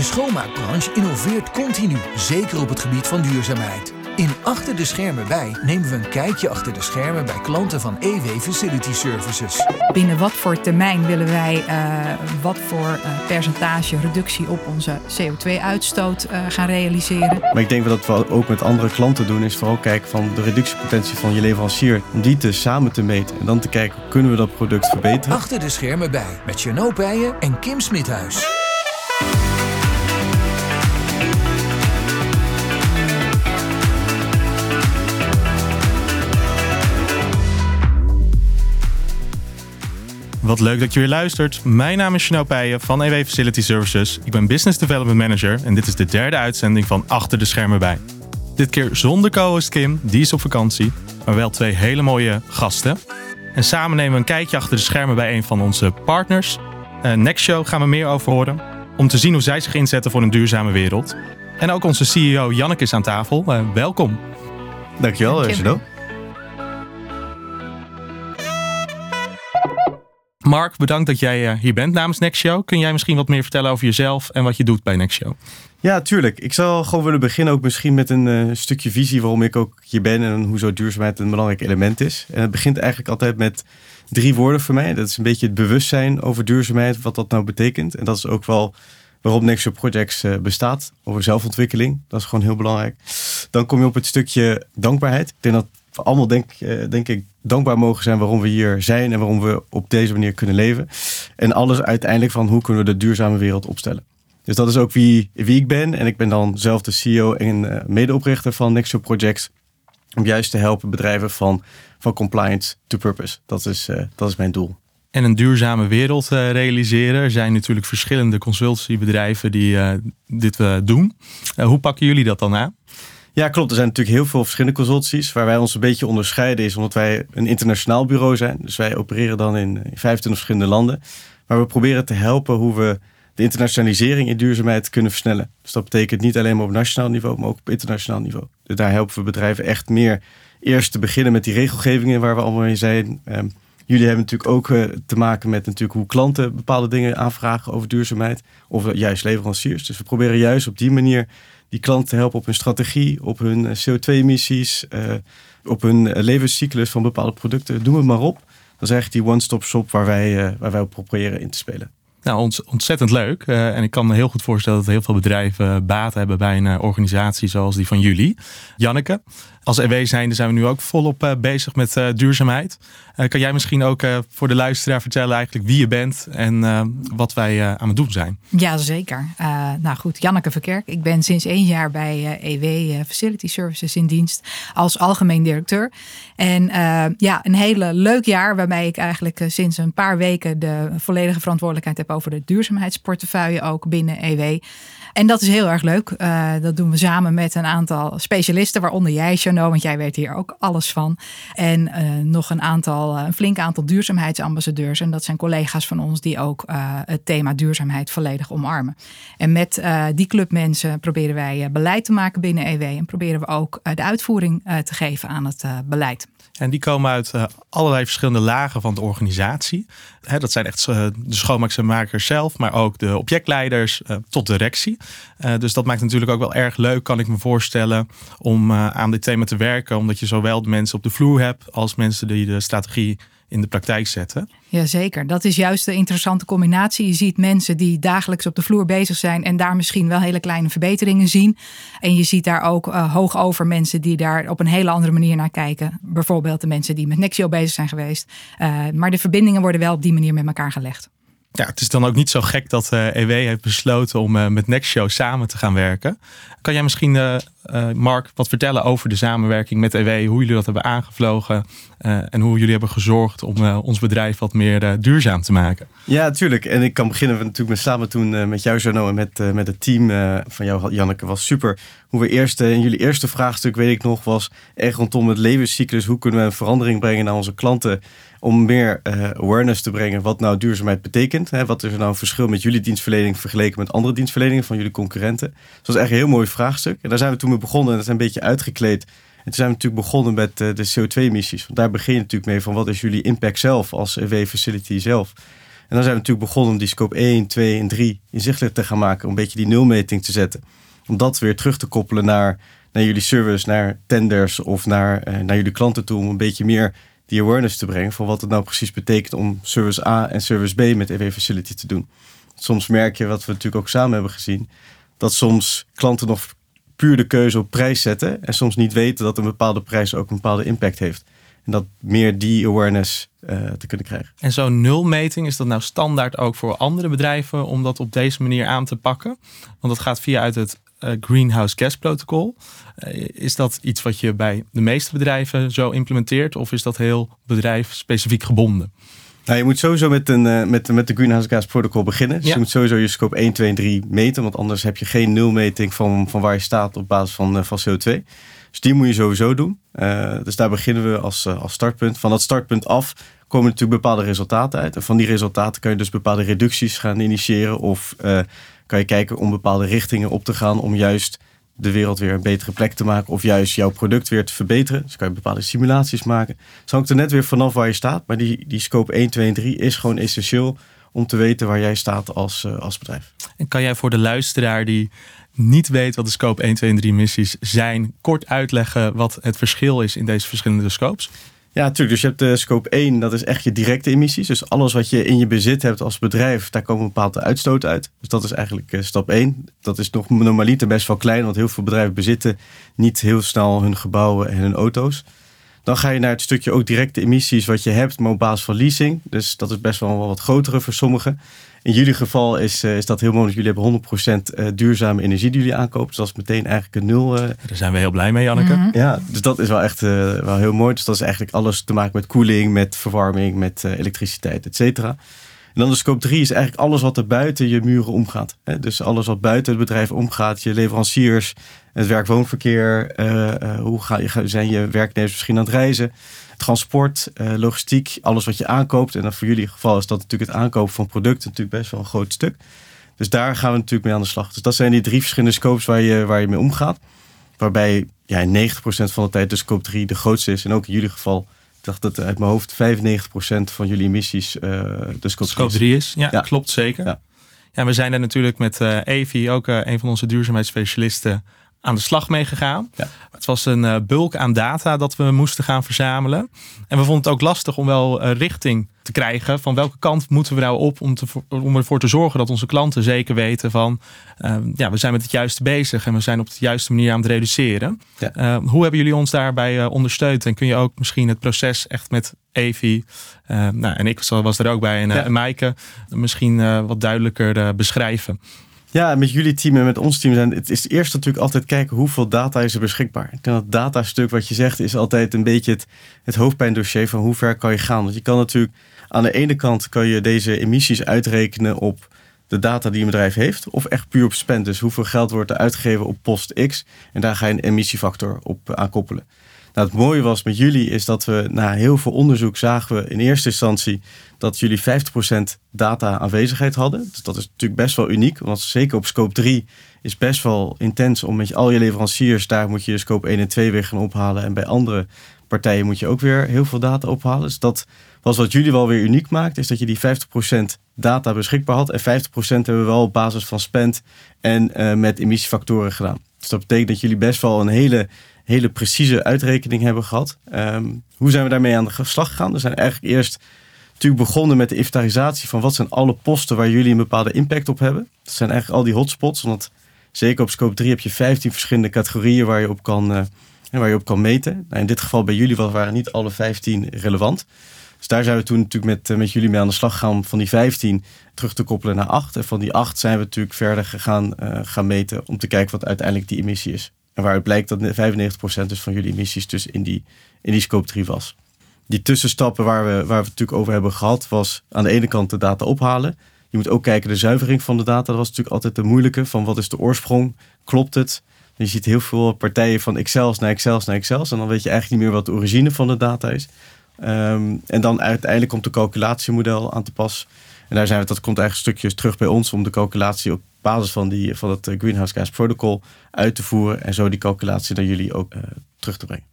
De schoonmaakbranche innoveert continu, zeker op het gebied van duurzaamheid. In Achter de Schermen bij nemen we een kijkje achter de schermen bij klanten van EW Facility Services. Binnen wat voor termijn willen wij uh, wat voor uh, percentage reductie op onze CO2-uitstoot uh, gaan realiseren? Maar ik denk dat we ook met andere klanten doen, is vooral kijken van de reductiepotentie van je leverancier. Om die te samen te meten en dan te kijken, kunnen we dat product verbeteren? Achter de Schermen bij met Janot Pijen en Kim Smithuis. Wat leuk dat je weer luistert. Mijn naam is Chanel Peijen van EW Facility Services. Ik ben Business Development Manager en dit is de derde uitzending van Achter de Schermen bij. Dit keer zonder co-host Kim, die is op vakantie, maar wel twee hele mooie gasten. En samen nemen we een kijkje achter de schermen bij een van onze partners. Uh, Next Show gaan we meer over horen, om te zien hoe zij zich inzetten voor een duurzame wereld. En ook onze CEO Janneke is aan tafel. Uh, welkom. Dankjewel, Chanel. Mark, bedankt dat jij hier bent namens Next Show. Kun jij misschien wat meer vertellen over jezelf en wat je doet bij Next Show? Ja, tuurlijk. Ik zou gewoon willen beginnen ook misschien met een uh, stukje visie waarom ik ook hier ben en hoe zo duurzaamheid een belangrijk element is. En het begint eigenlijk altijd met drie woorden voor mij. Dat is een beetje het bewustzijn over duurzaamheid, wat dat nou betekent. En dat is ook wel waarom Next Show Projects uh, bestaat, over zelfontwikkeling. Dat is gewoon heel belangrijk. Dan kom je op het stukje dankbaarheid. Ik denk dat allemaal denk, uh, denk ik dankbaar mogen zijn waarom we hier zijn en waarom we op deze manier kunnen leven. En alles uiteindelijk van hoe kunnen we de duurzame wereld opstellen. Dus dat is ook wie, wie ik ben. En ik ben dan zelf de CEO en uh, medeoprichter van Nexo Projects. Om juist te helpen bedrijven van, van compliance to purpose. Dat is, uh, dat is mijn doel. En een duurzame wereld realiseren. Er zijn natuurlijk verschillende consultancybedrijven die dit doen. hoe pakken jullie dat dan aan? Ja, klopt. Er zijn natuurlijk heel veel verschillende consultancies. Waar wij ons een beetje onderscheiden is omdat wij een internationaal bureau zijn. Dus wij opereren dan in 25 verschillende landen. Maar we proberen te helpen hoe we de internationalisering in duurzaamheid kunnen versnellen. Dus dat betekent niet alleen maar op nationaal niveau, maar ook op internationaal niveau. Dus daar helpen we bedrijven echt meer eerst te beginnen met die regelgevingen waar we allemaal mee zijn. Um, jullie hebben natuurlijk ook uh, te maken met natuurlijk hoe klanten bepaalde dingen aanvragen over duurzaamheid. Of juist leveranciers. Dus we proberen juist op die manier die klanten te helpen op hun strategie, op hun eh, CO2-emissies, uh, op hun levenscyclus van bepaalde producten. Doe het maar op. Dat is eigenlijk die one-stop shop waar wij, waar wij op proberen in te spelen. Nou, ontzettend leuk. Uh, en ik kan me heel goed voorstellen dat heel veel bedrijven baat hebben bij een organisatie zoals die van jullie. Janneke, als EW zijnde zijn we nu ook volop uh, bezig met duurzaamheid. Kan jij misschien ook voor de luisteraar vertellen eigenlijk wie je bent en wat wij aan het doen zijn? Ja, zeker. nou goed, Janneke Verkerk. Ik ben sinds één jaar bij EW Facility Services in dienst als algemeen directeur. En ja, een hele leuk jaar waarbij ik eigenlijk sinds een paar weken de volledige verantwoordelijkheid heb over de duurzaamheidsportefeuille ook binnen EW. En dat is heel erg leuk. Uh, dat doen we samen met een aantal specialisten, waaronder jij, Chano, want jij weet hier ook alles van. En uh, nog een aantal, een flink aantal duurzaamheidsambassadeurs. En dat zijn collega's van ons die ook het thema duurzaamheid volledig omarmen. En met die club mensen proberen wij beleid te maken binnen EW. En proberen we ook de uitvoering te geven aan het beleid. En die komen uit uh, allerlei verschillende lagen van de organisatie. Hè, dat zijn echt uh, de schoonmaakmakers zelf, maar ook de objectleiders uh, tot directie. dus dat maakt natuurlijk ook wel erg leuk, kan ik me voorstellen, om aan dit thema te werken. Omdat je zowel de mensen op de vloer hebt als mensen die de strategie in de praktijk zetten. Jazeker, dat is juist de interessante combinatie. Je ziet mensen die dagelijks op de vloer bezig zijn en daar misschien wel hele kleine verbeteringen zien. En je ziet daar ook uh, hoog over mensen die daar op een hele andere manier naar kijken. Bijvoorbeeld de mensen die met Nexio bezig zijn geweest. Uh, maar de verbindingen worden wel op die manier met elkaar gelegd. Ja, het is dan ook niet zo gek dat EW heeft besloten om uh, met Nextshow samen te gaan werken. Kan jij misschien, uh, Mark, wat vertellen over de samenwerking met EW? Hoe jullie dat hebben aangevlogen en hoe jullie hebben gezorgd om ons bedrijf wat meer duurzaam te maken? Ja, natuurlijk. En ik kan beginnen natuurlijk met, samen toen met jou, Jano, en met, met het team van jou, Janneke, was super. Hoe we eerst, in jullie eerste vraagstuk, weet ik nog, was echt rondom het levenscyclus. Hoe kunnen we een verandering brengen naar onze klanten? Om meer uh, awareness te brengen wat nou duurzaamheid betekent. Hè? Wat is er nou een verschil met jullie dienstverlening vergeleken met andere dienstverleningen van jullie concurrenten? Dus dat was echt een heel mooi vraagstuk. En daar zijn we toen mee begonnen en dat is een beetje uitgekleed. En toen zijn we natuurlijk begonnen met uh, de CO2-emissies. Want daar begin je natuurlijk mee van wat is jullie impact zelf als EW-facility zelf. En dan zijn we natuurlijk begonnen om die scope 1, 2 en 3 inzichtelijk te gaan maken. Om een beetje die nulmeting te zetten. Om dat weer terug te koppelen naar, naar jullie service, naar tenders of naar, eh, naar jullie klanten toe. Om een beetje meer die awareness te brengen van wat het nou precies betekent om service A en service B met EW Facility te doen. Soms merk je, wat we natuurlijk ook samen hebben gezien, dat soms klanten nog puur de keuze op prijs zetten en soms niet weten dat een bepaalde prijs ook een bepaalde impact heeft. En dat meer die awareness uh, te kunnen krijgen. En zo'n nulmeting, is dat nou standaard ook voor andere bedrijven om dat op deze manier aan te pakken? Want dat gaat via uit het uh, Greenhouse Gas Protocol. Uh, is dat iets wat je bij de meeste bedrijven zo implementeert of is dat heel bedrijf specifiek gebonden? Nou, je moet sowieso met, een, uh, met, met de Greenhouse Gas Protocol beginnen. Dus je moet sowieso je scope 1, 2 en 3 meten. Want anders heb je geen nulmeting van, van waar je staat op basis van, van CO2. Dus die moet je sowieso doen. Dus daar beginnen we als, als startpunt. Van dat startpunt af komen natuurlijk bepaalde resultaten uit. En van die resultaten kan je dus bepaalde reducties gaan initiëren. Of kan je kijken om bepaalde richtingen op te gaan. Om juist de wereld weer een betere plek te maken. Of juist jouw product weer te verbeteren. Dus kan je bepaalde simulaties maken. Het hangt er net weer vanaf waar je staat. Maar die, die scope 1, 2 en 3 is gewoon essentieel om te weten waar jij staat als, uh, als bedrijf. En kan jij voor de luisteraar die niet weet wat de scope 1, 2 en 3 missies zijn, kort uitleggen wat het verschil is in deze verschillende scopes? Ja, natuurlijk. Dus je hebt de scope 1, dat is echt je directe emissies. Dus alles wat je in je bezit hebt als bedrijf, daar komen bepaalde uitstoot uit. Dus dat is eigenlijk uh, stap 1. Dat is nog normaliter best wel klein, want heel veel bedrijven bezitten niet heel snel hun gebouwen en hun auto's. Dan ga je naar het stukje ook directe emissies wat je hebt, maar op basis van leasing. Dus dat is best wel wat grotere voor sommigen. In jullie geval is, uh, is dat heel mooi. Jullie hebben 100% uh, duurzame energie die jullie aankopen. Dus dat is meteen eigenlijk een nul. Uh... Daar zijn we heel blij mee, Janneke. Mm -hmm. Ja, dus dat is wel echt wel heel mooi. Dus dat is eigenlijk alles te maken met koeling, met verwarming, met elektriciteit, et cetera. En dan de scope 3 is eigenlijk alles wat er buiten je muren omgaat. Hè? Dus alles wat buiten het bedrijf omgaat. Je leveranciers, het werk-woonverkeer. hoe ga je, zijn je werknemers misschien aan het reizen? transport, uh, logistiek, alles wat je aankoopt. En dan voor jullie geval is dat natuurlijk het aankopen van producten natuurlijk best wel een groot stuk. Dus daar gaan we natuurlijk mee aan de slag. Dus dat zijn die drie verschillende scopes waar je, waar je mee omgaat. Waarbij ja, 90% van de tijd de scope 3 de grootste is. En ook in jullie geval, ik dacht dat uit mijn hoofd 95% van jullie emissies de scope, scope 3 is. Ja, ja, klopt zeker. Ja. ja. we zijn er natuurlijk met Evi, ook een van onze duurzaamheidsspecialisten, aan de slag mee gegaan. Ja. Het was een uh, bulk aan data dat we moesten gaan verzamelen. En we vonden het ook lastig om wel uh, richting te krijgen van welke kant moeten we nou op om, te, om ervoor te zorgen dat onze klanten zeker weten van uh, ja, we zijn met het juiste bezig en we zijn op de juiste manier aan het reduceren. Ja. hoe hebben jullie ons daarbij ondersteund en kun je ook misschien het proces echt met Evi nou, en ik was er ook bij en, ja. en Maaike misschien wat duidelijker beschrijven? Ja, met jullie team en met ons team zijn het is eerst natuurlijk altijd kijken hoeveel data is er beschikbaar. Ik denk dat datastuk wat je zegt is altijd een beetje het, het hoofdpijndossier van hoe ver kan je gaan. Want je kan natuurlijk aan de ene kant kan je deze emissies uitrekenen op de data die een bedrijf heeft, of echt puur op spend. Dus hoeveel geld wordt er uitgegeven op post X en daar ga je een emissiefactor op aankoppelen. Nou, het mooie was met jullie is dat we na heel veel onderzoek zagen we in eerste instantie dat jullie 50% data aanwezigheid hadden. Dus dat is natuurlijk best wel uniek, want zeker op scope 3 is best wel intens om met al je leveranciers, daar moet je scope 1 en 2 weer gaan ophalen. En bij andere partijen moet je ook weer heel veel data ophalen. Dus dat was wat jullie wel weer uniek maakt, is dat je die 50% data beschikbaar had. En 50% hebben we wel op basis van spend en uh, met emissiefactoren gedaan. Dus dat betekent dat jullie best wel een hele hele precieze uitrekening hebben gehad. Um, hoe zijn we daarmee aan de slag gegaan? We zijn eigenlijk eerst natuurlijk begonnen met de inventarisatie van wat zijn alle posten waar jullie een bepaalde impact op hebben. Dat zijn eigenlijk al die hotspots, want zeker op scope 3 heb je 15 verschillende categorieën waar je op kan, uh, waar je op kan meten. Nou, in dit geval bij jullie waren niet alle 15 relevant. Dus daar zijn we toen natuurlijk met, uh, met jullie mee aan de slag gegaan van die 15 terug te koppelen naar 8. En van die 8 zijn we natuurlijk verder gegaan uh, gaan meten om te kijken wat uiteindelijk die emissie is. En waaruit blijkt dat 95% dus van jullie emissies dus in die, in die scope 3 was. Die tussenstappen waar we, waar we het natuurlijk over hebben gehad, was aan de ene kant de data ophalen. Je moet ook kijken de zuivering van de data. Dat was natuurlijk altijd de moeilijke. Van wat is de oorsprong? Klopt het? Je ziet heel veel partijen van Excels naar Excels naar Excels. En dan weet je eigenlijk niet meer wat de origine van de data is. Um, en dan uiteindelijk komt de calculatiemodel aan te pas. En daar zijn we, dat komt eigenlijk stukjes terug bij ons om de calculatie op basis van, die, van het eh, Greenhouse Gas Protocol uit te voeren. En zo die calculatie naar jullie ook uh, terug te brengen.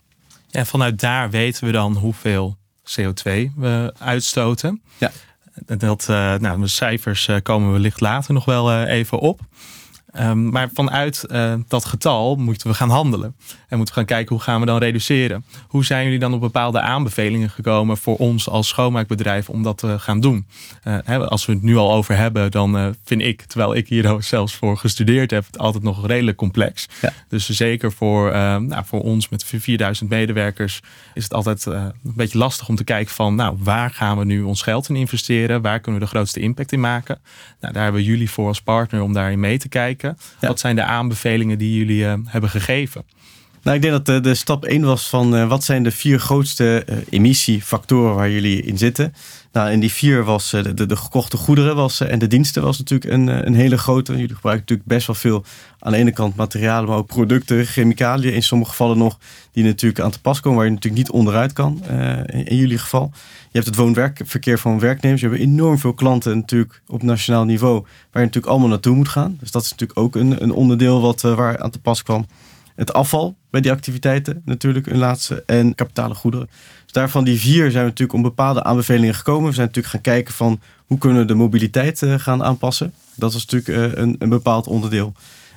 Ja, vanuit daar weten we dan hoeveel CO2 we uitstoten. Ja. Dat, nou, de cijfers komen wellicht later nog wel even op. Ehm, maar vanuit uh, dat getal moeten we gaan handelen. En moeten we gaan kijken hoe gaan we dan reduceren. Hoe zijn jullie dan op bepaalde aanbevelingen gekomen voor ons als schoonmaakbedrijf om dat te gaan doen? Uh, hè, als we het nu al over hebben, dan uh, vind ik, terwijl ik hier zelfs voor gestudeerd heb, het altijd nog redelijk complex. Ja. Dus zeker voor, nou, voor ons met 4000 medewerkers is het altijd een beetje lastig om te kijken van, nou, waar gaan we nu ons geld in investeren? Waar kunnen we de grootste impact in maken? Nou, daar hebben we jullie voor als partner om daarin mee te kijken. Wat zijn de aanbevelingen die jullie uh, hebben gegeven? Nou, ik denk dat de, de stap 1 was van uh, wat zijn de vier grootste uh, emissiefactoren waar jullie in zitten. Nou, en die vier was de, gekochte goederen was, en de diensten was natuurlijk een, een hele grote. Jullie gebruiken natuurlijk best wel veel aan de ene kant materialen, maar ook producten, chemicaliën in sommige gevallen nog, die natuurlijk aan te pas komen, waar je natuurlijk niet onderuit kan in, in jullie geval. Je hebt het woon-werkverkeer van werknemers. Je hebt enorm veel klanten natuurlijk op nationaal niveau waar je natuurlijk allemaal naartoe moet gaan. Dus dat is natuurlijk ook een, een onderdeel wat, waar aan te pas kwam. Het afval bij die activiteiten natuurlijk een laatste en kapitale goederen. Dus daarvan die vier zijn we natuurlijk om bepaalde aanbevelingen gekomen. We zijn natuurlijk gaan kijken van hoe kunnen we de mobiliteit uh, gaan aanpassen. Dat was natuurlijk uh, een, een bepaald onderdeel.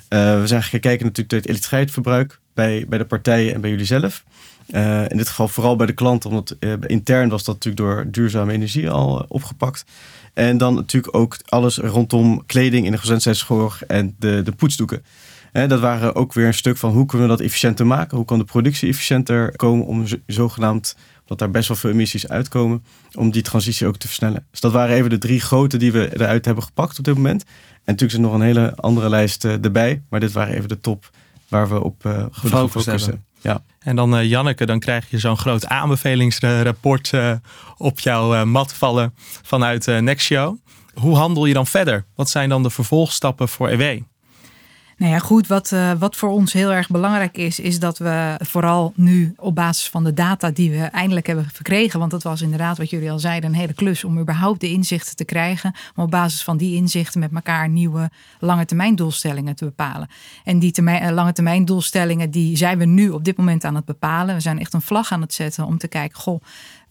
we zijn gaan kijken natuurlijk naar het elektriciteitsverbruik bij, bij de partijen en bij jullie zelf. In dit geval vooral bij de klant, omdat intern was dat natuurlijk door duurzame energie al opgepakt. En dan natuurlijk ook alles rondom kleding in de gezondheidszorg en de, de poetsdoeken. Dat waren ook weer een stuk van hoe kunnen we dat efficiënter maken? Hoe kan de productie efficiënter komen om zogenaamd, dat daar best wel veel emissies uitkomen, om die transitie ook te versnellen. Dus dat waren even de drie grote die we eruit hebben gepakt op dit moment. En natuurlijk is er nog een hele andere lijst erbij, maar dit waren even de top waar we op uh, gefocust hebben. Ja. En dan uh, Janneke, dan krijg je zo'n groot aanbevelingsrapport uh, op jouw mat vallen vanuit Nextio. Hoe handel je dan verder? Wat zijn dan de vervolgstappen voor EW? Nou ja, goed. Wat, uh, wat voor ons heel erg belangrijk is, is dat we vooral nu op basis van de data die we eindelijk hebben verkregen, want dat was inderdaad wat jullie al zeiden, een hele klus om überhaupt de inzichten te krijgen, om op basis van die inzichten met elkaar nieuwe lange termijn doelstellingen te bepalen. En die termijn, lange termijn doelstellingen, die zijn we nu op dit moment aan het bepalen. We zijn echt een vlag aan het zetten om te kijken, goh,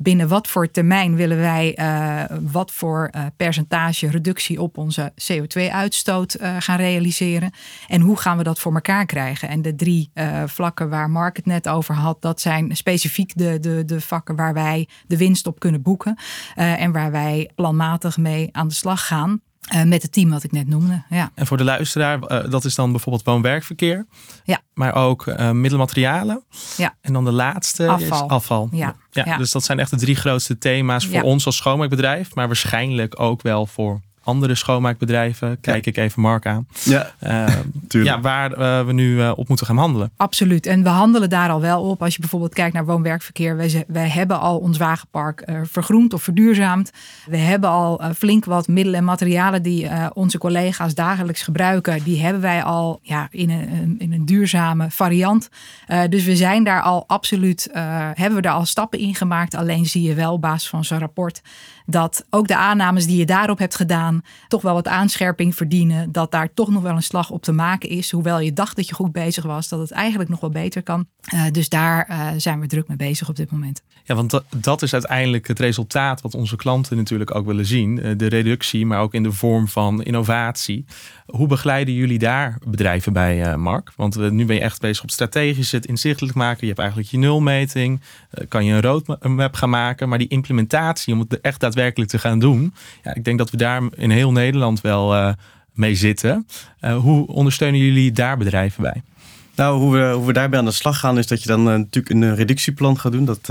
binnen wat voor termijn willen wij uh, wat voor uh, percentage reductie op onze CO2-uitstoot uh, gaan realiseren. En hoe gaan we dat voor elkaar krijgen? En de drie vlakken waar Mark het net over had, dat zijn specifiek de, de, de vakken waar wij de winst op kunnen boeken. en waar wij planmatig mee aan de slag gaan. Uh, met het team wat ik net noemde. Ja. En voor de luisteraar, uh, dat is dan bijvoorbeeld woon-werkverkeer. Ja. Maar ook uh, middelmaterialen. Ja. En dan de laatste afval. is afval. Ja. Ja, ja. Dus dat zijn echt de drie grootste thema's voor ons als schoonmaakbedrijf. Maar waarschijnlijk ook wel voor andere schoonmaakbedrijven. Kijk ik even Mark aan. Ja, uh, ja waar uh, we nu uh, op moeten gaan handelen. Absoluut. En we handelen daar al wel op. Als je bijvoorbeeld kijkt naar woon-werkverkeer. Wij, wij hebben al ons wagenpark vergroend of verduurzaamd. We hebben al flink wat middelen en materialen die onze collega's dagelijks gebruiken. Die hebben wij al ja, in, een, in een duurzame variant. dus we zijn daar al absoluut, hebben we daar al stappen in gemaakt. Alleen zie je wel op basis van zo'n rapport dat ook de aannames die je daarop hebt gedaan toch wel wat aanscherping verdienen. Dat daar toch nog wel een slag op te maken is. Hoewel je dacht dat je goed bezig was, dat het eigenlijk nog wel beter kan. Uh, dus daar uh, zijn we druk mee bezig op dit moment. Ja, want dat, is uiteindelijk het resultaat wat onze klanten natuurlijk ook willen zien. Uh, de reductie, maar ook in de vorm van innovatie. Hoe begeleiden jullie daar bedrijven bij, Mark? Want nu ben je echt bezig op strategisch het inzichtelijk maken. Je hebt eigenlijk je nulmeting. kan je een roadmap gaan maken. Maar die implementatie, om het echt daadwerkelijk te gaan doen. Ja, ik denk dat we daar in heel Nederland wel mee zitten. Hoe ondersteunen jullie daar bedrijven bij? Nou, hoe we, hoe we daarbij aan de slag gaan, is dat je dan natuurlijk een reductieplan gaat doen. Dat,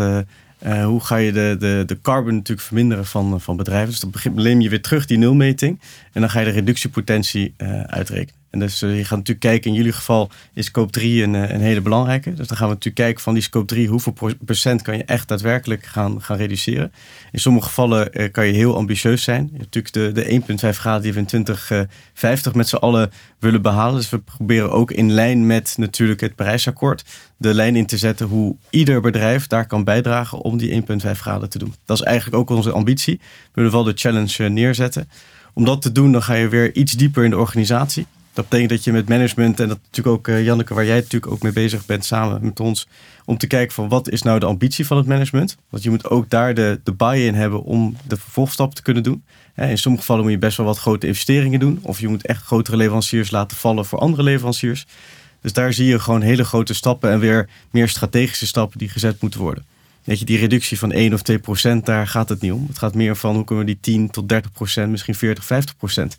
hoe ga je de, de, de carbon natuurlijk verminderen van, van bedrijven? Dus dan begint, neem je weer terug die nulmeting. En dan ga je de reductiepotentie uitrekenen. En dus uh, je gaat natuurlijk kijken, in jullie geval is scope 3 een, een hele belangrijke. Dus dan gaan we natuurlijk kijken van die scope 3, hoeveel procent kan je echt daadwerkelijk gaan, gaan reduceren. In sommige gevallen uh, kan je heel ambitieus zijn. Natuurlijk de, de 1,5 graden die we in 2050 met z'n allen willen behalen. Dus we proberen ook in lijn met natuurlijk het Parijsakkoord de lijn in te zetten hoe ieder bedrijf daar kan bijdragen om die 1,5 graden te doen. Dat is eigenlijk ook onze ambitie. We willen wel de challenge neerzetten. Om dat te doen, dan ga je weer iets dieper in de organisatie. Dat betekent dat je met management en dat natuurlijk ook uh, Janneke, waar jij natuurlijk ook mee bezig bent samen met ons, om te kijken van wat is nou de ambitie van het management. Want je moet ook daar de, de buy-in hebben om de vervolgstap te kunnen doen. In sommige gevallen moet je best wel wat grote investeringen doen. Of je moet echt grotere leveranciers laten vallen voor andere leveranciers. Dus daar zie je gewoon hele grote stappen en weer meer strategische stappen die gezet moeten worden. Weet je, die reductie van 1 of 2 procent, daar gaat het niet om. Het gaat meer van hoe kunnen we die 10 tot 30 procent, misschien 40, 50 procent.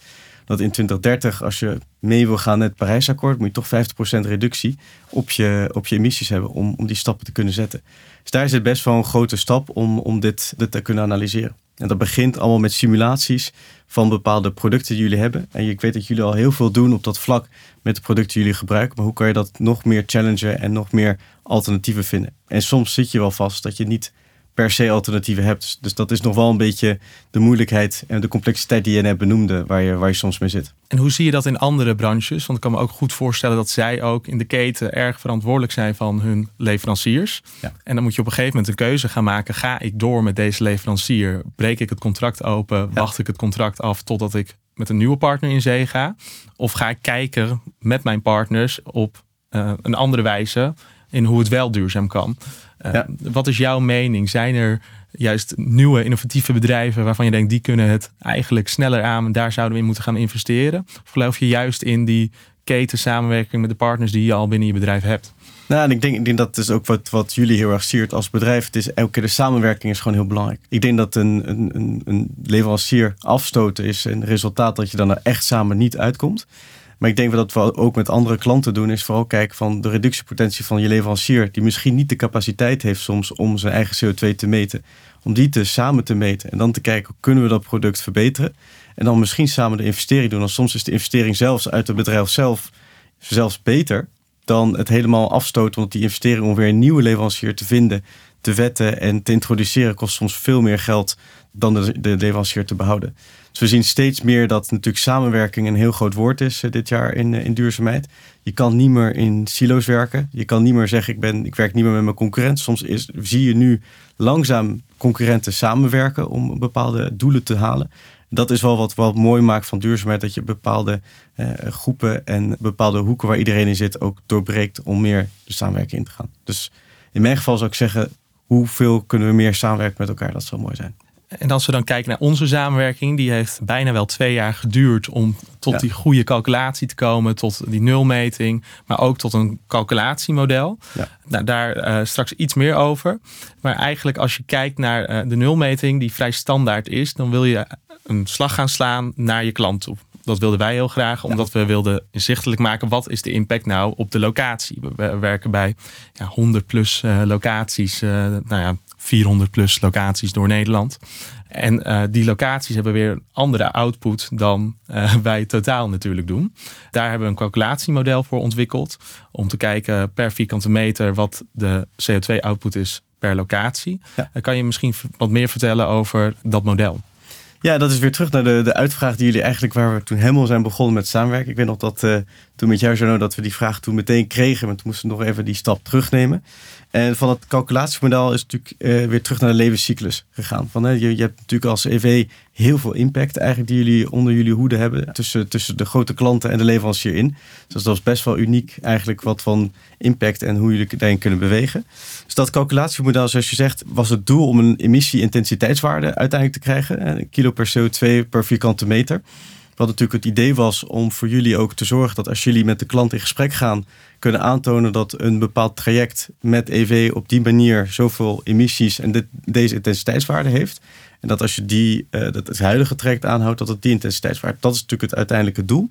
Dat in 2030, als je mee wil gaan met het Parijsakkoord, moet je toch 50 procent reductie op je, op je emissies hebben om, om die stappen te kunnen zetten. Dus daar is het best wel een grote stap om, om dit, dit te kunnen analyseren. En dat begint allemaal met simulaties van bepaalde producten die jullie hebben. En ik weet dat jullie al heel veel doen op dat vlak met de producten die jullie gebruiken. Maar hoe kan je dat nog meer challengen en nog meer alternatieven vinden? En soms zit je wel vast dat je niet per se alternatieven hebt. Dus dat is nog wel een beetje de moeilijkheid en de complexiteit die je net benoemde, waar je, waar je soms mee zit. En hoe zie je dat in andere branches? Want ik kan me ook goed voorstellen dat zij ook in de keten erg verantwoordelijk zijn van hun leveranciers. Ja. En dan moet je op een gegeven moment een keuze gaan maken. Ga ik door met deze leverancier? Breek ik het contract open? Wacht ik het contract af totdat ik met een nieuwe partner in zee ga? Of ga ik kijken met mijn partners op uh, een andere wijze in hoe het wel duurzaam kan? Uh, Wat is jouw mening? Zijn er juist nieuwe innovatieve bedrijven waarvan je denkt die kunnen het eigenlijk sneller aan en daar zouden we in moeten gaan investeren? Of geloof je juist in die keten samenwerking met de partners die je al binnen je bedrijf hebt? Nou, en ik denk, ik denk dat is ook wat, wat jullie heel erg siert als bedrijf. Het is elke keer de samenwerking is gewoon heel belangrijk. Ik denk dat een, een, een leverancier afstoten is een resultaat dat je dan er echt samen niet uitkomt. Maar ik denk dat we ook met andere klanten doen, is vooral kijken van de reductiepotentie van je leverancier, die misschien niet de capaciteit heeft soms om zijn eigen CO2 te meten. Om die te samen te meten en dan te kijken, kunnen we dat product verbeteren? En dan misschien samen de investering doen. Want soms is de investering zelfs uit het bedrijf zelf zelfs beter dan het helemaal afstoten. Want die investering om weer een nieuwe leverancier te vinden, te wetten en te introduceren kost soms veel meer geld dan de, de leverancier te behouden. We zien steeds meer dat natuurlijk samenwerking een heel groot woord is eh, dit jaar in, eh, in duurzaamheid. Je kan niet meer in silo's werken. Je kan niet meer zeggen, ik, ben, ik werk niet meer met mijn concurrent. Soms is, zie je nu langzaam concurrenten samenwerken om bepaalde doelen te halen. Dat is wel wat, wat mooi maakt van duurzaamheid. Dat je bepaalde eh, groepen en bepaalde hoeken waar iedereen in zit ook doorbreekt om meer samenwerking in te gaan. Dus in mijn geval zou ik zeggen, hoeveel kunnen we meer samenwerken met elkaar? Dat zou mooi zijn. En als we dan kijken naar onze samenwerking, die heeft bijna wel twee jaar geduurd om tot die goede calculatie te komen, tot die nulmeting, maar ook tot een calculatiemodel. Ja. Nou, daar uh, straks iets meer over. Maar eigenlijk als je kijkt naar uh, de nulmeting, die vrij standaard is, dan wil je een slag gaan slaan naar je klant toe. Dat wilden wij heel graag, omdat we wilden inzichtelijk maken wat is de impact nou op de locatie. We werken bij ja, 100 plus uh, locaties, nou ja, 400 plus locaties door Nederland. En uh, die locaties hebben weer een andere output dan uh, wij totaal natuurlijk doen. Daar hebben we een calculatiemodel voor ontwikkeld. Om te kijken per vierkante meter wat de CO2-output is per locatie. Ja. kan je misschien wat meer vertellen over dat model? Ja, dat is weer terug naar de, de uitvraag die jullie eigenlijk, waar we toen helemaal zijn begonnen met samenwerken. Ik weet nog dat uh, toen met jou, Jano, dat we die vraag toen meteen kregen, maar toen moesten we nog even die stap terugnemen. En van het calculatiemodel is natuurlijk uh, weer terug naar de levenscyclus gegaan. Van, hè, je, je, hebt natuurlijk als EV heel veel impact eigenlijk die jullie onder jullie hoede hebben tussen, tussen de grote klanten en de leverancier in. Dus dat is best wel uniek eigenlijk wat van impact en hoe jullie daarin kunnen bewegen. Dus dat calculatiemodel, zoals je zegt, was het doel om een emissie-intensiteitswaarde uiteindelijk te krijgen. Kilo per CO2 per vierkante meter. Wat natuurlijk het idee was om voor jullie ook te zorgen dat als jullie met de klant in gesprek gaan, kunnen aantonen dat een bepaald traject met EV op die manier zoveel emissies en dit, deze intensiteitswaarde heeft. En dat als je die, uh, dat het huidige traject aanhoudt, dat het die intensiteitswaarde, dat is natuurlijk het uiteindelijke doel.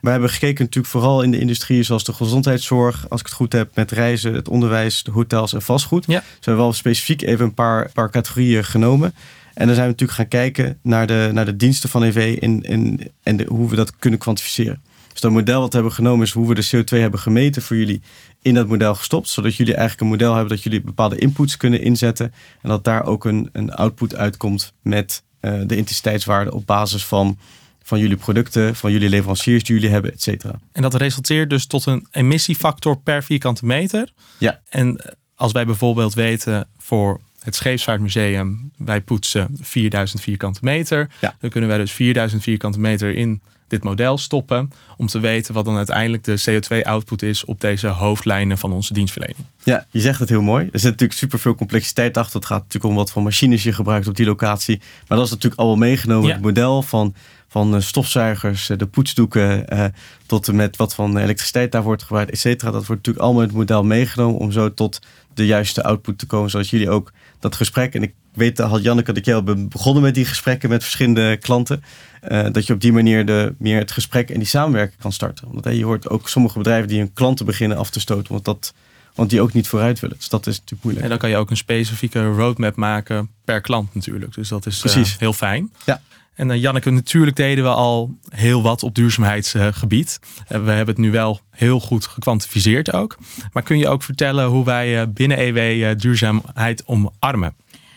We hebben gekeken natuurlijk vooral in de industrie zoals de gezondheidszorg, als ik het goed heb, met reizen, het onderwijs, de hotels en vastgoed. Ja. Ze hebben wel specifiek even een paar, paar categorieën genomen. En dan zijn we natuurlijk gaan kijken naar de, naar de diensten van EV in, in, en de, hoe we dat kunnen kwantificeren. Dus dat model wat we hebben genomen is hoe we de CO2 hebben gemeten voor jullie in dat model gestopt. Zodat jullie eigenlijk een model hebben dat jullie bepaalde inputs kunnen inzetten. En dat daar ook een, een output uitkomt met uh, de intensiteitswaarde op basis van, van jullie producten, van jullie leveranciers die jullie hebben, et cetera. En dat resulteert dus tot een emissiefactor per vierkante meter. Ja. En als wij bijvoorbeeld weten voor het Scheepvaartmuseum, wij poetsen 4000 vierkante meter. Ja. Dan kunnen wij dus 4000 vierkante meter in dit model stoppen. Om te weten wat dan uiteindelijk de CO2-output is op deze hoofdlijnen van onze dienstverlening. Ja, je zegt het heel mooi. Er zit natuurlijk superveel complexiteit achter. Het gaat natuurlijk om wat voor machines je gebruikt op die locatie. Maar dat is natuurlijk al meegenomen. Ja. Het model van, van eh, stofzuigers, eh, de poetsdoeken, eh, tot en met wat van elektriciteit daar wordt gebruikt, et cetera. Dat wordt natuurlijk allemaal in het model meegenomen om zo tot de juiste output te komen. Zoals jullie ook dat gesprek. En ik weet, had Janneke dat jij al begonnen met die gesprekken met verschillende klanten. eh, dat je op die manier de, meer het gesprek en die samenwerking kan starten. Want hè, je hoort ook sommige bedrijven die hun klanten beginnen af te stoten. Want, dat, want die ook niet vooruit willen. Dus dat is natuurlijk moeilijk. En dan kan je ook een specifieke roadmap maken per klant natuurlijk. Dus dat is eh, Precies. heel fijn. Ja. En uh, Janneke, natuurlijk deden we al heel wat op duurzaamheidsgebied. Uh, we hebben het nu wel heel goed gekwantificeerd ook. Maar kun je ook vertellen hoe wij uh, binnen EW duurzaamheid omarmen?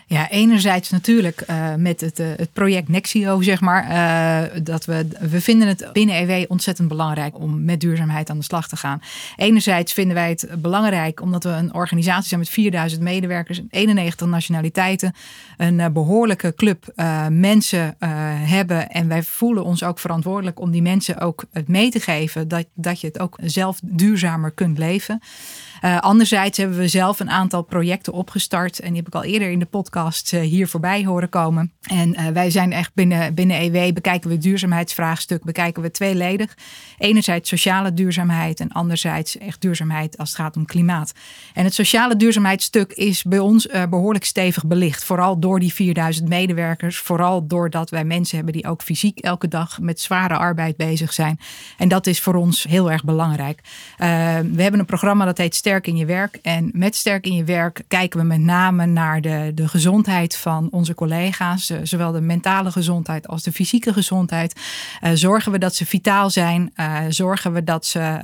Ja, enerzijds natuurlijk uh, met het, uh, het project Nexio, zeg maar. Uh, dat we, we vinden het binnen EW ontzettend belangrijk om met duurzaamheid aan de slag te gaan. Enerzijds vinden wij het belangrijk omdat we een organisatie zijn met 4000 medewerkers, 91 nationaliteiten, een behoorlijke club mensen hebben. En wij voelen ons ook verantwoordelijk om die mensen ook het mee te geven dat, dat je het ook zelf duurzamer kunt leven. Uh, anderzijds hebben we zelf een aantal projecten opgestart. En die heb ik al eerder in de podcast uh, hier voorbij horen komen. En uh, wij zijn echt binnen, binnen EW bekijken we het duurzaamheidsvraagstuk, bekijken we tweeledig. Enerzijds sociale duurzaamheid en anderzijds echt duurzaamheid als het gaat om klimaat. En het sociale duurzaamheidsstuk is bij ons behoorlijk stevig belicht. Vooral door die 4000 medewerkers. Vooral doordat wij mensen hebben die ook fysiek elke dag met zware arbeid bezig zijn. En dat is voor ons heel erg belangrijk. we hebben een programma dat heet Sterk Sterk in je werk. En met Sterk in je werk kijken we met name naar de, de gezondheid van onze collega's. Uh, zowel de mentale gezondheid als de fysieke gezondheid. Uh, zorgen we dat ze vitaal zijn. Uh, zorgen we dat ze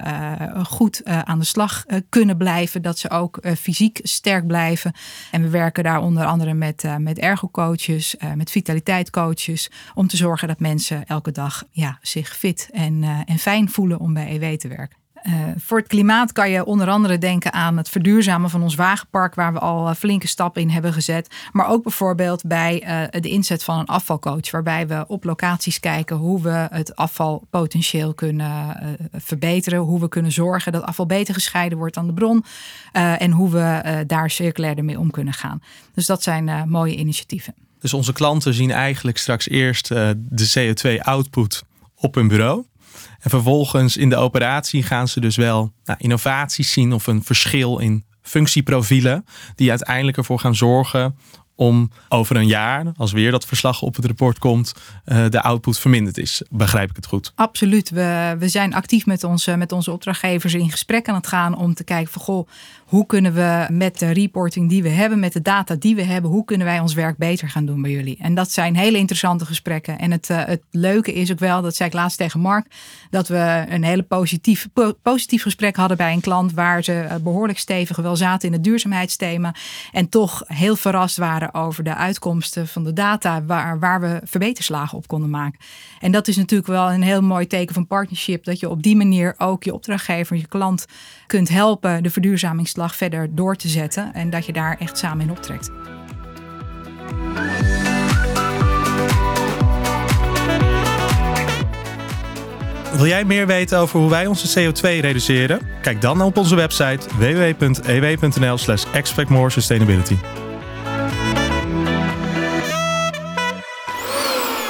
goed aan de slag kunnen blijven. Dat ze ook fysiek sterk blijven. En we werken daar onder andere met, met ergocoaches, met vitaliteitscoaches. Om te zorgen dat mensen elke dag ja, zich fit en, en fijn voelen om bij EW te werken. Uh, voor het klimaat kan je onder andere denken aan het verduurzamen van ons wagenpark, waar we al uh, flinke stappen in hebben gezet. Maar ook bijvoorbeeld bij de inzet van een afvalcoach, waarbij we op locaties kijken hoe we het afval potentieel kunnen verbeteren. Hoe we kunnen zorgen dat afval beter gescheiden wordt aan de bron. en hoe we daar circulair mee om kunnen gaan. Dus dat zijn mooie initiatieven. Dus onze klanten zien eigenlijk straks eerst de CO2-output op hun bureau. En vervolgens in de operatie gaan ze dus wel nou, innovaties zien of een verschil in functieprofielen. Die uiteindelijk ervoor gaan zorgen om over een jaar, als weer dat verslag op het rapport komt, uh, de output verminderd is. Begrijp ik het goed? Absoluut. We, we zijn actief met onze, met onze opdrachtgevers in gesprek aan het gaan om te kijken van goh, hoe kunnen we met de reporting die we hebben, met de data die we hebben, hoe kunnen wij ons werk beter gaan doen bij jullie? En dat zijn hele interessante gesprekken. En het, uh, het leuke is ook wel, dat zei ik laatst tegen Mark, dat we een hele positief, po positief gesprek hadden bij een klant waar ze uh, behoorlijk stevig wel zaten in het duurzaamheidsthema en toch heel verrast waren over de uitkomsten van de data waar, waar we verbeterslagen op konden maken. En dat is natuurlijk wel een heel mooi teken van partnership, dat je op die manier ook je opdrachtgever, je klant kunt helpen de verduurzamingsslag verder door te zetten en dat je daar echt samen in optrekt. Wil jij meer weten over hoe wij onze CO2 reduceren? Kijk dan op onze website www.ew.nl/slash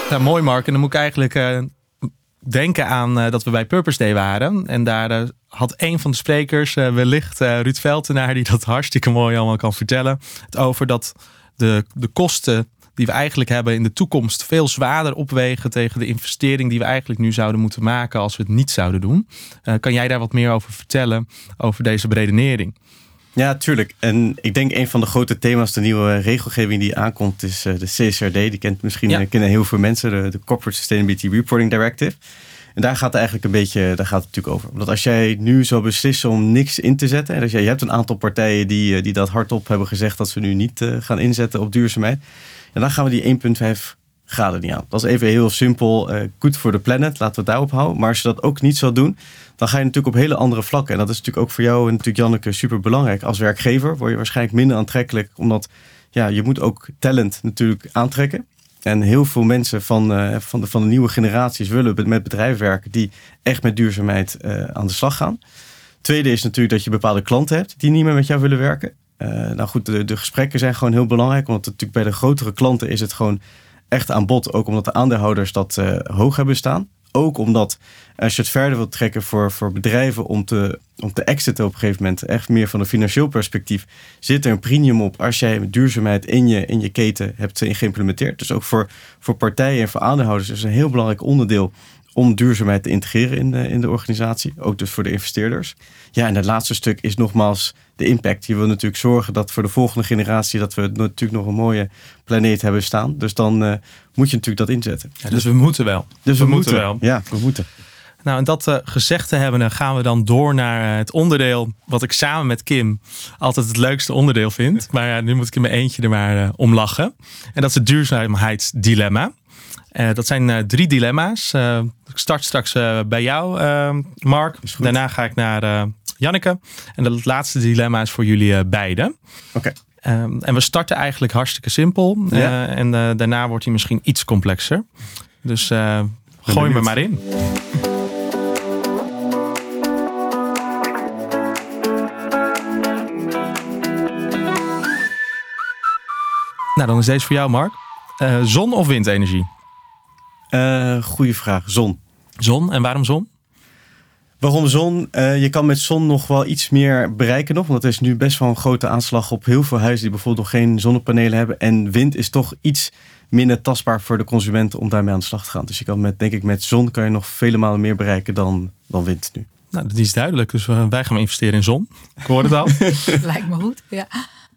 Nou, mooi Mark. En dan moet ik eigenlijk uh, denken aan uh, dat we bij Purpose Day waren. En daar uh, had een van de sprekers, wellicht Ruud Veltenaar, die dat hartstikke mooi allemaal kan vertellen. Het over dat de, de kosten die we eigenlijk hebben in de toekomst veel zwaarder opwegen tegen de investering die we eigenlijk nu zouden moeten maken als we het niet zouden doen. kan jij daar wat meer over vertellen, over deze beredenering? Ja, tuurlijk. En ik denk een van de grote thema's, de nieuwe regelgeving die aankomt, is de CSRD. Die kent misschien ja. kennen heel veel mensen, de, de Corporate Sustainability Reporting Directive. En daar gaat het eigenlijk een beetje, daar gaat het natuurlijk over. Omdat als jij nu zou beslissen om niks in te zetten, en als jij, je hebt een aantal partijen die, die dat hardop hebben gezegd dat ze nu niet gaan inzetten op duurzaamheid, en dan gaan we die 1,5 graden niet aan. Dat is even heel simpel, uh, goed voor de planet, laten we het daarop houden. Maar als je dat ook niet zou doen, dan ga je natuurlijk op hele andere vlakken. En dat is natuurlijk ook voor jou en natuurlijk Janneke super belangrijk. Als werkgever word je waarschijnlijk minder aantrekkelijk, omdat ja, je moet ook talent natuurlijk aantrekken. En heel veel mensen van, uh, van, de, van de nieuwe generaties willen met bedrijven werken die echt met duurzaamheid uh, aan de slag gaan. Tweede is natuurlijk dat je bepaalde klanten hebt die niet meer met jou willen werken. Nou goed, de, gesprekken zijn gewoon heel belangrijk. Want natuurlijk bij de grotere klanten is het gewoon echt aan bod. Ook omdat de aandeelhouders dat hoog hebben staan. Ook omdat als je het verder wilt trekken voor, voor bedrijven om te, om te exiten op een gegeven moment, echt meer van een financieel perspectief, zit er een premium op als jij duurzaamheid in je, in je keten hebt geïmplementeerd. Dus ook voor, voor partijen en voor aandeelhouders is een heel belangrijk onderdeel om duurzaamheid te integreren in de, in de organisatie. Ook dus voor de investeerders. Ja, en het laatste stuk is nogmaals de impact. Je wil natuurlijk zorgen dat voor de volgende generatie dat we natuurlijk nog een mooie planeet hebben staan. Dus dan uh, moet je natuurlijk dat inzetten. Ja, dus we moeten wel. Dus we, we moeten wel. Ja, we moeten. Nou, en dat uh, gezegd te hebben, gaan we dan door naar het onderdeel wat ik samen met Kim altijd het leukste onderdeel vind. Maar ja, nu moet ik in mijn eentje er maar uh, om lachen. En dat is het duurzaamheidsdilemma. Uh, dat zijn drie dilemma's. ik start straks bij jou, Mark. Daarna ga ik naar Janneke. En het laatste dilemma is voor jullie beiden. Oké. Okay. en we starten eigenlijk hartstikke simpel. Ja. en daarna wordt hij misschien iets complexer. Dus gooi me maar in. Nou, dan is deze voor jou, Mark. Zon of windenergie? Uh, goeie vraag. Zon. Zon. En waarom zon? Waarom zon? Uh, je kan met zon nog wel iets meer bereiken nog. Want er is nu best wel een grote aanslag op heel veel huizen die bijvoorbeeld nog geen zonnepanelen hebben. En wind is toch iets minder tastbaar voor de consumenten om daarmee aan de slag te gaan. Dus je kan met, denk ik, met zon kan je nog vele malen meer bereiken dan, dan wind nu. Nou, dat is duidelijk. Dus wij gaan investeren in zon. Ik hoor het al. Lijkt me goed, ja.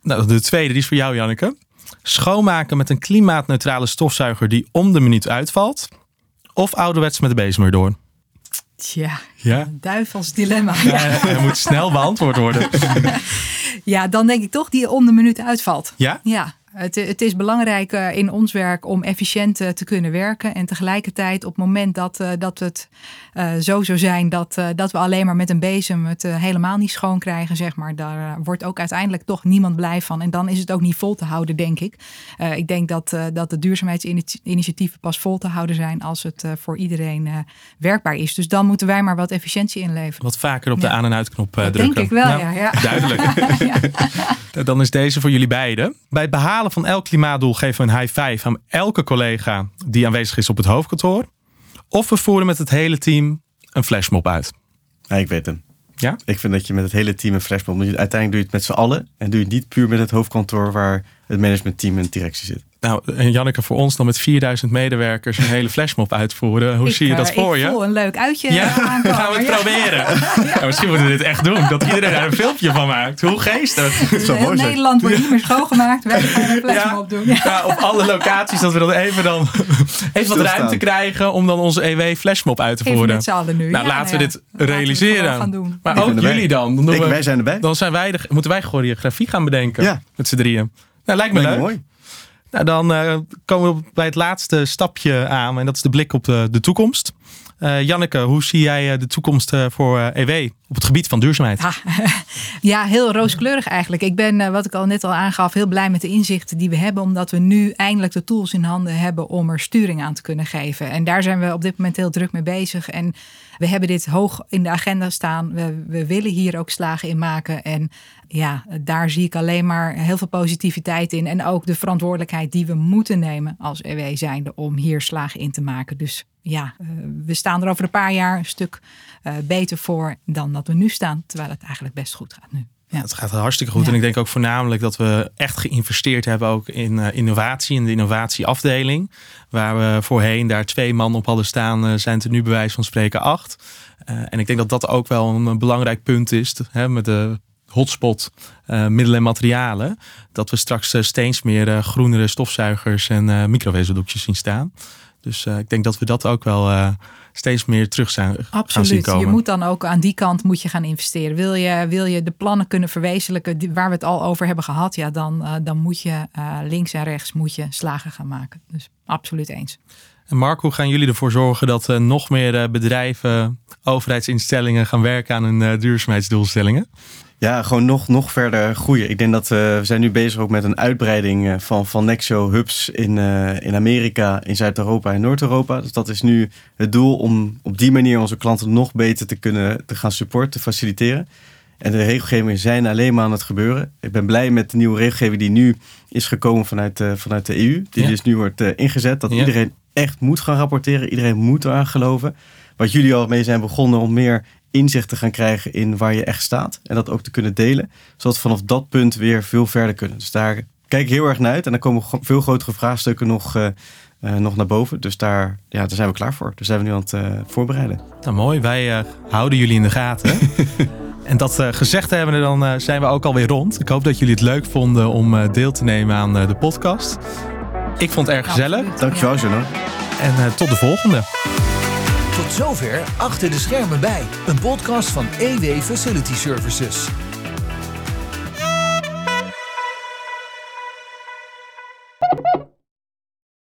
Nou, de tweede, die is voor jou, Janneke. Schoonmaken met een klimaatneutrale stofzuiger die om de minuut uitvalt. Of ouderwets met de bezem erdoor. Tja, ja? duivels dilemma. Ja, hij moet snel beantwoord worden. ja, dan denk ik toch die om de minuut uitvalt. Ja? Ja, het, het, is belangrijk uh, in ons werk om efficiënt uh, te kunnen werken. En tegelijkertijd op het moment dat, uh, dat het zo zou zijn dat, dat we alleen maar met een bezem het helemaal niet schoon krijgen, zeg maar, daar wordt ook uiteindelijk toch niemand blij van. En dan is het ook niet vol te houden, denk ik. ik denk dat, dat de duurzaamheidsinitiatieven pas vol te houden zijn als het voor iedereen werkbaar is. Dus dan moeten wij maar wat efficiëntie inleveren. Wat vaker op de aan- en uitknop drukken. Denk ik wel, nou, ja, ja. Duidelijk. ja. Dan is deze voor jullie beiden. Bij het behalen van elk klimaatdoel geven we een high five aan elke collega die aanwezig is op het hoofdkantoor. Of we voeren met het hele team een flashmob uit. Ja, ik weet hem. Ja? Ik vind dat je met het hele team een flashmob moet. Uiteindelijk doe je het met z'n allen. En doe je het niet puur met het hoofdkantoor waar het managementteam en directie zit. Nou, en Janneke, voor ons dan met 4000 medewerkers een hele flashmob uitvoeren. Hoe zie je dat uh, voor je? Ik voel een leuk uitje Ja, gaan we het proberen. Ja. misschien moeten we dit echt doen. Dat iedereen daar een filmpje van maakt. Hoe geestig. Dus heel mooi Nederland wordt niet meer schoongemaakt. Wij gaan een flashmob doen. Ja. op alle locaties dat we dan even, dan, even wat ruimte krijgen om dan onze EW flashmob uit te voeren. Even met nu. Nou, laten we dit realiseren. gaan doen. Maar ook jullie dan. dan ik, we, wij zijn erbij. Dan zijn wij de, moeten wij choreografie gaan bedenken. Met z'n drieën. Nou, lijkt me leuk. Mooi. Nou, dan uh, komen we bij het laatste stapje aan. En dat is de blik op de, de toekomst. Uh, Janneke, hoe zie jij de toekomst voor EW op het gebied van duurzaamheid? Ja heel rooskleurig eigenlijk. Ik ben, wat ik al net al aangaf, heel blij met de inzichten die we hebben. Omdat we nu eindelijk de tools in handen hebben om er sturing aan te kunnen geven. En daar zijn we op dit moment heel druk mee bezig. En we hebben dit hoog in de agenda staan. We, we willen hier ook slagen in maken. En ja, daar zie ik alleen maar heel veel positiviteit in. En ook de verantwoordelijkheid die we moeten nemen als EW zijnde om hier slagen in te maken. Dus ja, we staan er over een paar jaar een stuk beter voor dan dat we nu staan. Terwijl het eigenlijk best goed gaat nu. Ja, het gaat hartstikke goed. Ja. En ik denk ook voornamelijk dat we echt geïnvesteerd hebben ook in uh, innovatie, in de innovatieafdeling. Waar we voorheen daar twee man op hadden staan, uh, zijn er nu bij wijze van spreken acht. Uh, en ik denk dat dat ook wel een belangrijk punt is hè, met de hotspot middelen en materialen. Dat we straks steeds meer groenere stofzuigers en microweefseldoekjes zien staan. Dus ik denk dat we dat ook wel steeds meer terug zijn Absoluut. Je moet dan ook aan die kant moet je gaan investeren. Wil je, wil je de plannen kunnen verwezenlijken die, waar we het al over hebben gehad, ja, dan, uh, dan moet je uh, links en rechts moet je slagen gaan maken. Dus absoluut eens. En Mark, hoe gaan jullie ervoor zorgen dat uh, nog meer bedrijven, overheidsinstellingen gaan werken aan hun duurzaamheidsdoelstellingen? Ja, gewoon nog, nog verder groeien. Ik denk dat uh, we zijn nu bezig ook met een uitbreiding uh, van, van Nexo hubs in, uh, in Amerika, in Zuid-Europa en Noord-Europa. Dus dat is nu het doel om op die manier onze klanten nog beter te kunnen te gaan supporten, te faciliteren. En de regelgevingen zijn alleen maar aan het gebeuren. Ik ben blij met de nieuwe regelgeving die nu is gekomen vanuit, vanuit de EU. Die ja. dus nu wordt ingezet. Dat ja. iedereen echt moet gaan rapporteren. Iedereen moet eraan geloven. Wat jullie al mee zijn begonnen om meer inzicht te gaan krijgen in waar je echt staat. En dat ook te kunnen delen. Zodat we vanaf dat punt weer veel verder kunnen. Dus daar kijk ik heel erg naar uit. En dan komen veel grotere vraagstukken nog, uh, uh, nog naar boven. Dus daar, ja, daar zijn we klaar voor. Daar zijn we nu aan het uh, voorbereiden. Nou, mooi. Wij houden jullie in de gaten. en dat gezegd hebben, dan zijn we ook alweer rond. Ik hoop dat jullie het leuk vonden om deel te nemen aan de podcast. Ik vond het erg gezellig. Dankjewel, Juno. En tot de volgende. Tot zover Achter de Schermen bij, een podcast van EW Facility Services.